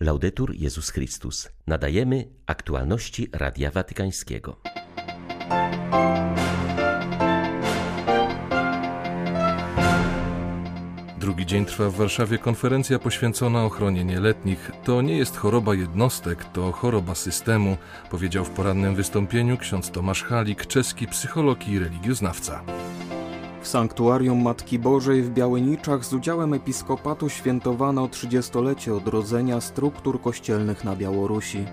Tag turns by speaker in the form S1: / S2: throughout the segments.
S1: Laudetur Jezus Chrystus. Nadajemy aktualności Radia Watykańskiego.
S2: Drugi dzień trwa w Warszawie konferencja poświęcona ochronie nieletnich. To nie jest choroba jednostek, to choroba systemu, powiedział w porannym wystąpieniu ksiądz Tomasz Halik, czeski psycholog i religioznawca.
S3: W sanktuarium Matki Bożej w Białyniczach z udziałem episkopatu świętowano 30-lecie odrodzenia struktur kościelnych na Białorusi.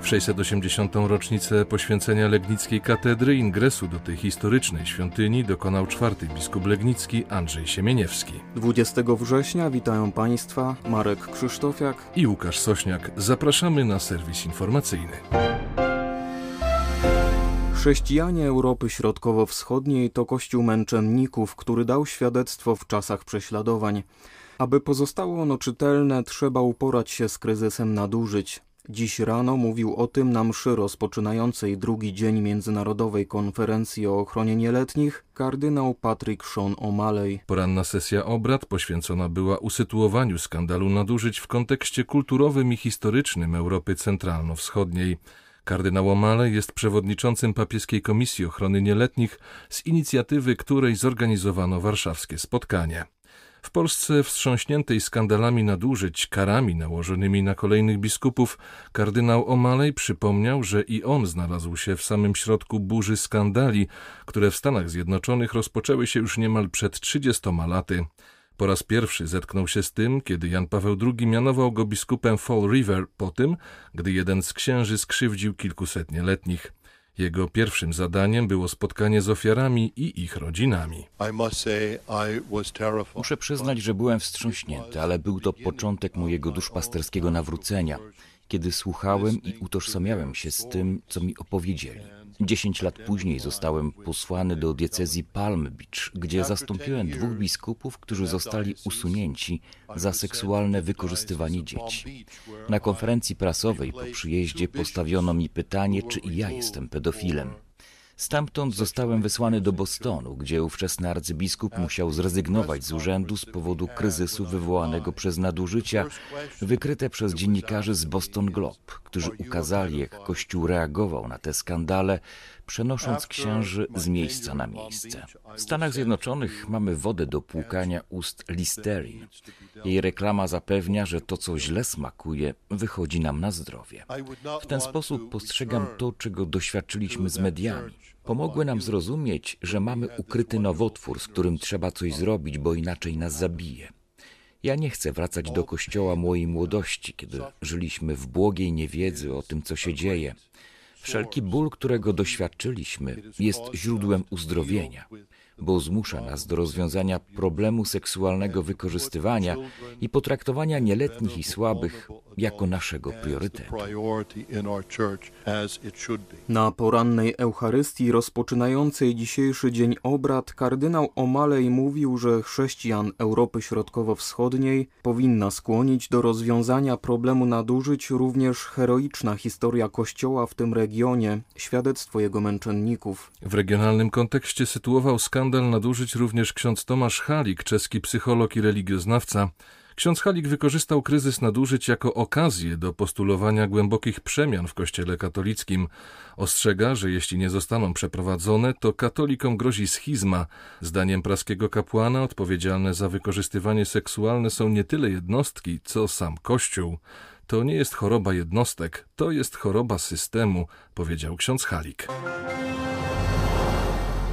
S2: W 680. rocznicę poświęcenia Legnickiej Katedry ingresu do tej historycznej świątyni dokonał czwarty biskup Legnicki Andrzej Siemieniewski.
S3: 20 września witają Państwa Marek Krzysztofiak
S2: i Łukasz Sośniak. Zapraszamy na serwis informacyjny.
S3: Chrześcijanie Europy Środkowo-Wschodniej to kościół męczenników, który dał świadectwo w czasach prześladowań. Aby pozostało ono czytelne, trzeba uporać się z kryzysem nadużyć. Dziś rano mówił o tym na mszy rozpoczynającej drugi dzień Międzynarodowej Konferencji o Ochronie Nieletnich kardynał Patrick Sean O'Malley.
S2: Poranna sesja obrad poświęcona była usytuowaniu skandalu nadużyć w kontekście kulturowym i historycznym Europy Centralno-Wschodniej. Kardynał O'Malley jest przewodniczącym papieskiej Komisji Ochrony Nieletnich, z inicjatywy której zorganizowano warszawskie spotkanie. W Polsce wstrząśniętej skandalami nadużyć, karami nałożonymi na kolejnych biskupów, kardynał O'Malley przypomniał, że i on znalazł się w samym środku burzy skandali, które w Stanach Zjednoczonych rozpoczęły się już niemal przed 30 laty. Po raz pierwszy zetknął się z tym, kiedy Jan Paweł II mianował go biskupem Fall River po tym, gdy jeden z księży skrzywdził kilkuset nieletnich. Jego pierwszym zadaniem było spotkanie z ofiarami i ich rodzinami.
S4: Muszę przyznać, że byłem wstrząśnięty, ale był to początek mojego duszpasterskiego nawrócenia, kiedy słuchałem i utożsamiałem się z tym, co mi opowiedzieli. Dziesięć lat później zostałem posłany do diecezji Palm Beach, gdzie zastąpiłem dwóch biskupów, którzy zostali usunięci za seksualne wykorzystywanie dzieci. Na konferencji prasowej po przyjeździe postawiono mi pytanie, czy i ja jestem pedofilem. Stamtąd zostałem wysłany do Bostonu, gdzie ówczesny arcybiskup musiał zrezygnować z urzędu z powodu kryzysu wywołanego przez nadużycia wykryte przez dziennikarzy z Boston Globe, którzy ukazali, jak Kościół reagował na te skandale, przenosząc księży z miejsca na miejsce. W Stanach Zjednoczonych mamy wodę do płukania ust Listerin. Jej reklama zapewnia, że to, co źle smakuje, wychodzi nam na zdrowie. W ten sposób postrzegam to, czego doświadczyliśmy z mediami. Pomogły nam zrozumieć, że mamy ukryty nowotwór, z którym trzeba coś zrobić, bo inaczej nas zabije. Ja nie chcę wracać do kościoła mojej młodości, kiedy żyliśmy w błogiej niewiedzy o tym, co się dzieje. Wszelki ból, którego doświadczyliśmy, jest źródłem uzdrowienia, bo zmusza nas do rozwiązania problemu seksualnego wykorzystywania i potraktowania nieletnich i słabych jako naszego priorytetu.
S3: Na porannej Eucharystii rozpoczynającej dzisiejszy dzień obrad kardynał Omalej mówił, że chrześcijan Europy Środkowo-Wschodniej powinna skłonić do rozwiązania problemu nadużyć również heroiczna historia Kościoła w tym regionie, świadectwo jego męczenników.
S2: W regionalnym kontekście sytuował skandal nadużyć również ksiądz Tomasz Halik, czeski psycholog i religioznawca. Ksiądz Halik wykorzystał kryzys nadużyć jako okazję do postulowania głębokich przemian w Kościele katolickim. Ostrzega, że jeśli nie zostaną przeprowadzone, to katolikom grozi schizma. Zdaniem praskiego kapłana odpowiedzialne za wykorzystywanie seksualne są nie tyle jednostki, co sam Kościół. To nie jest choroba jednostek, to jest choroba systemu, powiedział ksiądz Halik.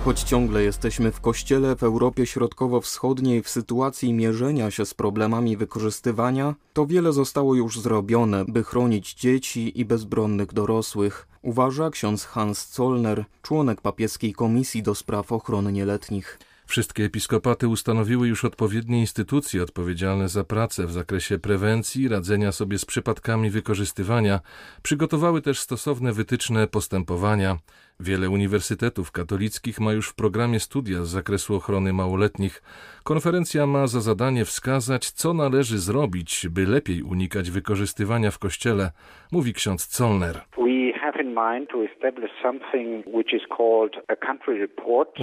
S3: Choć ciągle jesteśmy w kościele w Europie Środkowo-Wschodniej w sytuacji mierzenia się z problemami wykorzystywania, to wiele zostało już zrobione, by chronić dzieci i bezbronnych dorosłych, uważa ksiądz Hans Zollner, członek papieskiej Komisji do Spraw Ochrony Nieletnich.
S2: Wszystkie episkopaty ustanowiły już odpowiednie instytucje odpowiedzialne za pracę w zakresie prewencji, radzenia sobie z przypadkami wykorzystywania, przygotowały też stosowne wytyczne postępowania. Wiele uniwersytetów katolickich ma już w programie studia z zakresu ochrony małoletnich. Konferencja ma za zadanie wskazać, co należy zrobić, by lepiej unikać wykorzystywania w kościele, mówi ksiądz Zollner.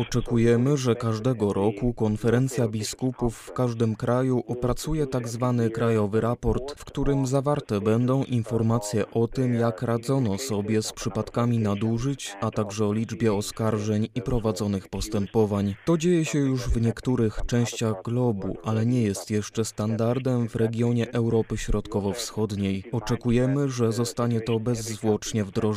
S3: Oczekujemy, że każdego roku konferencja biskupów w każdym kraju opracuje. Tak krajowy raport, w którym zawarte będą informacje o tym, jak radzono sobie z przypadkami nadużyć, a także o liczbie oskarżeń i prowadzonych postępowań. To dzieje się już w niektórych częściach globu, ale nie jest jeszcze standardem w regionie Europy Środkowo-Wschodniej. Oczekujemy, że zostanie to bezzwłocznie wdrożone.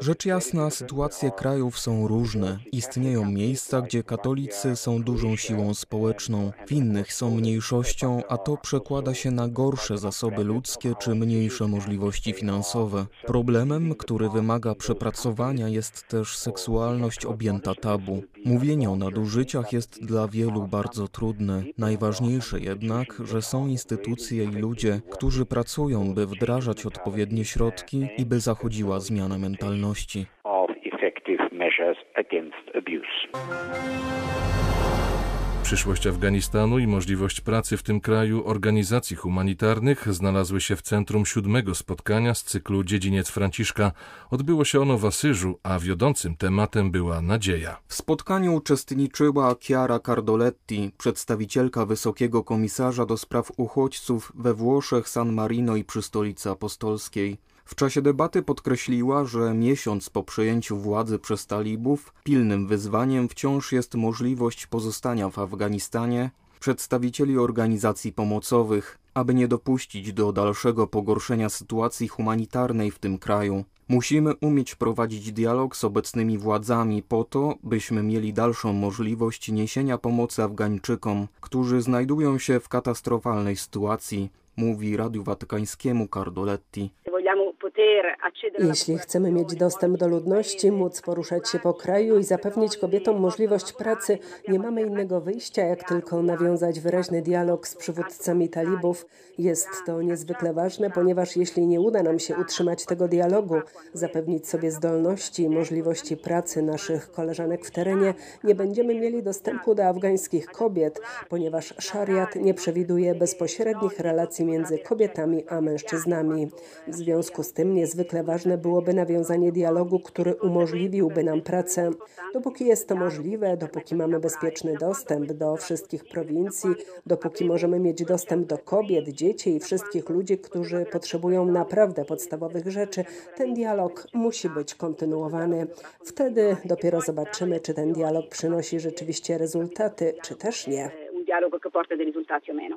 S3: Rzecz jasna, sytuacje krajów są różne. Istnieją miejsca, gdzie katolicy są dużą siłą społeczną, w innych są mniejszością, a to przekłada się na gorsze zasoby ludzkie czy mniejsze możliwości finansowe. Problemem, który wymaga przepracowania jest też seksualność objęta tabu. Mówienie o nadużyciach jest dla wielu bardzo trudne. Najważniejsze jednak, że są instytucje i ludzie, którzy pracują, by wdrażać odpowiednie środki i by zachodziła zmiana mentalności.
S2: Przyszłość Afganistanu i możliwość pracy w tym kraju organizacji humanitarnych znalazły się w centrum siódmego spotkania z cyklu Dziedziniec Franciszka. Odbyło się ono w Asyżu, a wiodącym tematem była nadzieja.
S3: W spotkaniu uczestniczyła Chiara Cardoletti, przedstawicielka Wysokiego Komisarza do Spraw Uchodźców we Włoszech, San Marino i przy Stolicy Apostolskiej. W czasie debaty podkreśliła, że miesiąc po przejęciu władzy przez talibów pilnym wyzwaniem wciąż jest możliwość pozostania w Afganistanie przedstawicieli organizacji pomocowych, aby nie dopuścić do dalszego pogorszenia sytuacji humanitarnej w tym kraju. Musimy umieć prowadzić dialog z obecnymi władzami po to, byśmy mieli dalszą możliwość niesienia pomocy Afgańczykom, którzy znajdują się w katastrofalnej sytuacji, mówi Radiu Watykańskiemu Cardoletti.
S5: Jeśli chcemy mieć dostęp do ludności, móc poruszać się po kraju i zapewnić kobietom możliwość pracy, nie mamy innego wyjścia, jak tylko nawiązać wyraźny dialog z przywódcami talibów. Jest to niezwykle ważne, ponieważ jeśli nie uda nam się utrzymać tego dialogu, zapewnić sobie zdolności i możliwości pracy naszych koleżanek w terenie, nie będziemy mieli dostępu do afgańskich kobiet, ponieważ szariat nie przewiduje bezpośrednich relacji między kobietami a mężczyznami. W związku z tym niezwykle ważne byłoby nawiązanie dialogu, który umożliwiłby nam pracę. Dopóki jest to możliwe, dopóki mamy bezpieczny dostęp do wszystkich prowincji, dopóki możemy mieć dostęp do kobiet, dzieci i wszystkich ludzi, którzy potrzebują naprawdę podstawowych rzeczy, ten dialog musi być kontynuowany. Wtedy dopiero zobaczymy, czy ten dialog przynosi rzeczywiście rezultaty, czy też nie. dialogo che porta dei risultati o meno.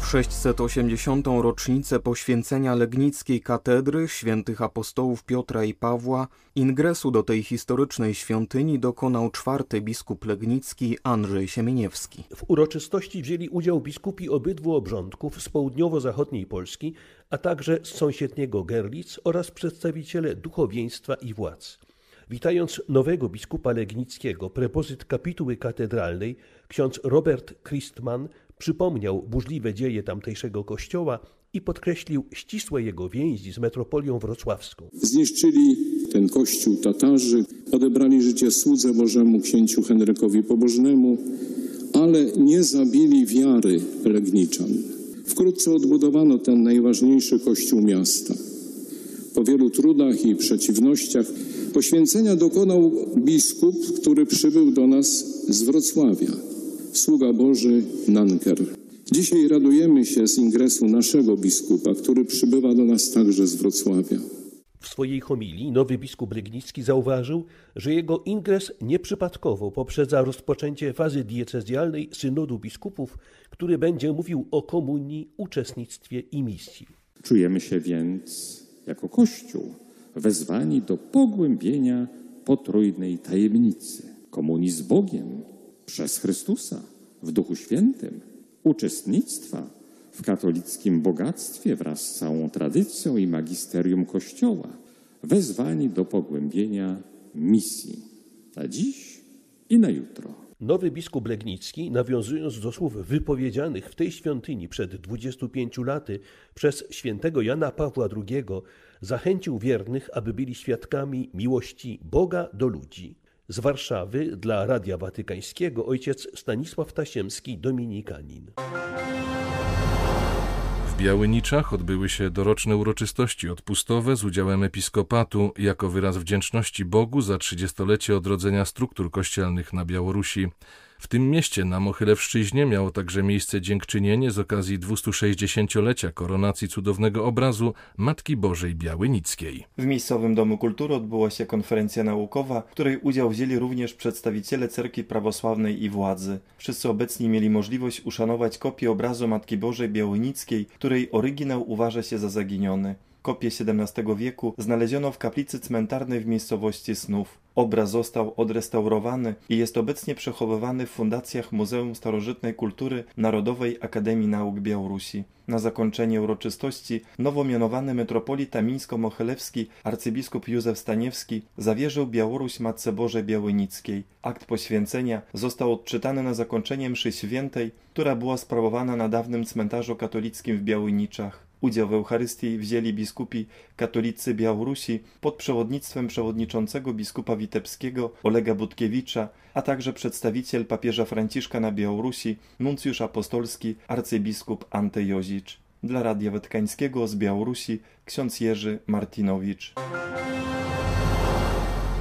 S3: W 680. rocznicę poświęcenia Legnickiej Katedry świętych apostołów Piotra i Pawła ingresu do tej historycznej świątyni dokonał czwarty biskup legnicki Andrzej Siemieniewski.
S6: W uroczystości wzięli udział biskupi obydwu obrządków z południowo-zachodniej Polski, a także z sąsiedniego Gerlitz oraz przedstawiciele duchowieństwa i władz. Witając nowego biskupa legnickiego, prepozyt kapituły katedralnej, ksiądz Robert Christman przypomniał burzliwe dzieje tamtejszego kościoła i podkreślił ścisłe jego więzi z metropolią wrocławską.
S7: Zniszczyli ten kościół Tatarzy, odebrali życie słudze Bożemu księciu Henrykowi Pobożnemu, ale nie zabili wiary Legniczan. Wkrótce odbudowano ten najważniejszy kościół miasta. Po wielu trudach i przeciwnościach poświęcenia dokonał biskup, który przybył do nas z Wrocławia sługa Boży Nanker. Dzisiaj radujemy się z ingresu naszego biskupa, który przybywa do nas także z Wrocławia.
S6: W swojej homilii nowy biskup Rygnicki zauważył, że jego ingres nieprzypadkowo poprzedza rozpoczęcie fazy diecezjalnej synodu biskupów, który będzie mówił o komunii, uczestnictwie i misji.
S8: Czujemy się więc jako Kościół wezwani do pogłębienia potrójnej tajemnicy komunii z Bogiem, przez Chrystusa w Duchu Świętym, uczestnictwa w katolickim bogactwie wraz z całą tradycją i magisterium Kościoła, wezwani do pogłębienia misji na dziś i na jutro.
S6: Nowy biskup Legnicki, nawiązując do słów wypowiedzianych w tej świątyni przed 25 laty przez świętego Jana Pawła II, zachęcił wiernych, aby byli świadkami miłości Boga do ludzi. Z Warszawy dla Radia Watykańskiego ojciec Stanisław Tasiemski, dominikanin.
S2: W Białyniczach odbyły się doroczne uroczystości odpustowe z udziałem episkopatu jako wyraz wdzięczności Bogu za trzydziestolecie odrodzenia struktur kościelnych na Białorusi. W tym mieście na Mochylewszczyźnie miało także miejsce dziękczynienie z okazji 260-lecia koronacji cudownego obrazu Matki Bożej Białynickiej.
S9: W miejscowym Domu Kultury odbyła się konferencja naukowa, w której udział wzięli również przedstawiciele cerkwi prawosławnej i władzy. Wszyscy obecni mieli możliwość uszanować kopię obrazu Matki Bożej Białynickiej, której oryginał uważa się za zaginiony. Kopię XVII wieku znaleziono w kaplicy cmentarnej w miejscowości Snów. Obraz został odrestaurowany i jest obecnie przechowywany w fundacjach Muzeum Starożytnej Kultury Narodowej Akademii Nauk Białorusi. Na zakończenie uroczystości nowo mianowany metropolita mińsko-mochelewski arcybiskup Józef Staniewski zawierzył Białoruś Matce Bożej Białynickiej. Akt poświęcenia został odczytany na zakończenie mszy świętej, która była sprawowana na dawnym cmentarzu katolickim w Białyniczach. Udział w Eucharystii wzięli biskupi katolicy Białorusi pod przewodnictwem przewodniczącego biskupa witebskiego Olega Budkiewicza, a także przedstawiciel papieża Franciszka na Białorusi, nuncjusz apostolski arcybiskup Ante Jozicz. Dla Radia Watykańskiego z Białorusi ksiądz Jerzy Martinowicz.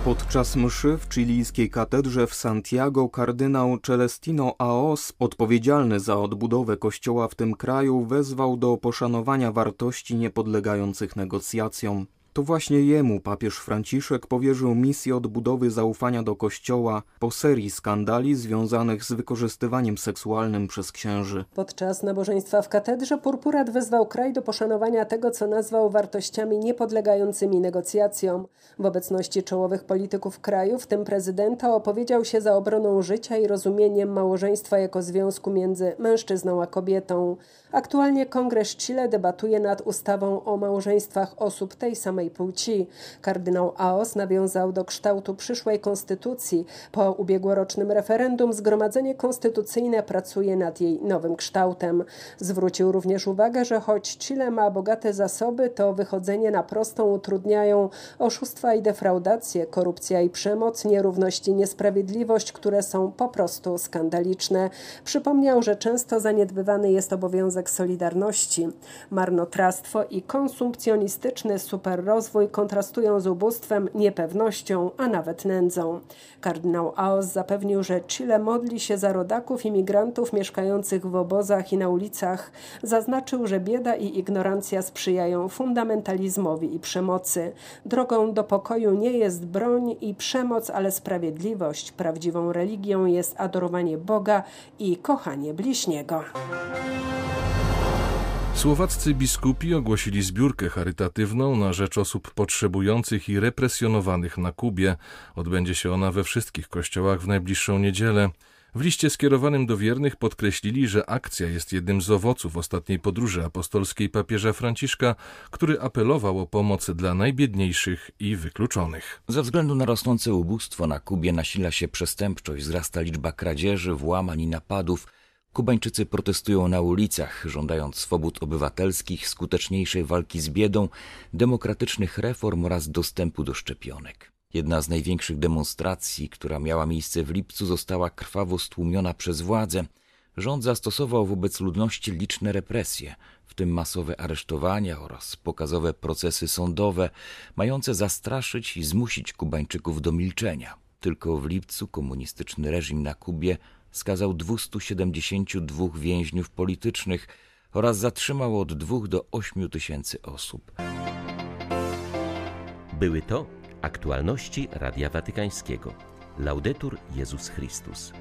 S3: Podczas mszy w chilijskiej katedrze w Santiago kardynał Celestino Aos, odpowiedzialny za odbudowę kościoła w tym kraju, wezwał do poszanowania wartości niepodlegających negocjacjom. To właśnie jemu papież Franciszek powierzył misję odbudowy zaufania do Kościoła po serii skandali związanych z wykorzystywaniem seksualnym przez księży.
S5: Podczas nabożeństwa w katedrze Purpurat wezwał kraj do poszanowania tego, co nazwał wartościami niepodlegającymi negocjacjom. W obecności czołowych polityków kraju, w tym prezydenta, opowiedział się za obroną życia i rozumieniem małżeństwa jako związku między mężczyzną a kobietą. Aktualnie Kongres Chile debatuje nad ustawą o małżeństwach osób tej samej płci. Kardynał Aos nawiązał do kształtu przyszłej konstytucji. Po ubiegłorocznym referendum Zgromadzenie Konstytucyjne pracuje nad jej nowym kształtem. Zwrócił również uwagę, że choć Chile ma bogate zasoby, to wychodzenie na prostą utrudniają oszustwa i defraudacje, korupcja i przemoc, nierówność i niesprawiedliwość, które są po prostu skandaliczne. Przypomniał, że często zaniedbywany jest obowiązek solidarności. Marnotrawstwo i konsumpcjonistyczny superrozwój kontrastują z ubóstwem, niepewnością, a nawet nędzą. Kardynał Aos zapewnił, że Chile modli się za rodaków imigrantów mieszkających w obozach i na ulicach. Zaznaczył, że bieda i ignorancja sprzyjają fundamentalizmowi i przemocy. Drogą do pokoju nie jest broń i przemoc, ale sprawiedliwość. Prawdziwą religią jest adorowanie Boga i kochanie bliźniego.
S2: Słowaccy biskupi ogłosili zbiórkę charytatywną na rzecz osób potrzebujących i represjonowanych na Kubie. Odbędzie się ona we wszystkich kościołach w najbliższą niedzielę. W liście skierowanym do wiernych podkreślili, że akcja jest jednym z owoców ostatniej podróży apostolskiej papieża Franciszka, który apelował o pomoc dla najbiedniejszych i wykluczonych.
S4: Ze względu na rosnące ubóstwo na Kubie nasila się przestępczość, wzrasta liczba kradzieży, włamań i napadów. Kubańczycy protestują na ulicach, żądając swobód obywatelskich, skuteczniejszej walki z biedą, demokratycznych reform oraz dostępu do szczepionek. Jedna z największych demonstracji, która miała miejsce w lipcu, została krwawo stłumiona przez władze. Rząd zastosował wobec ludności liczne represje, w tym masowe aresztowania oraz pokazowe procesy sądowe, mające zastraszyć i zmusić Kubańczyków do milczenia. Tylko w lipcu komunistyczny reżim na Kubie skazał 272 więźniów politycznych oraz zatrzymał od 2 do 8 tysięcy osób.
S1: Były to aktualności Radia Watykańskiego. Laudetur Jezus Chrystus.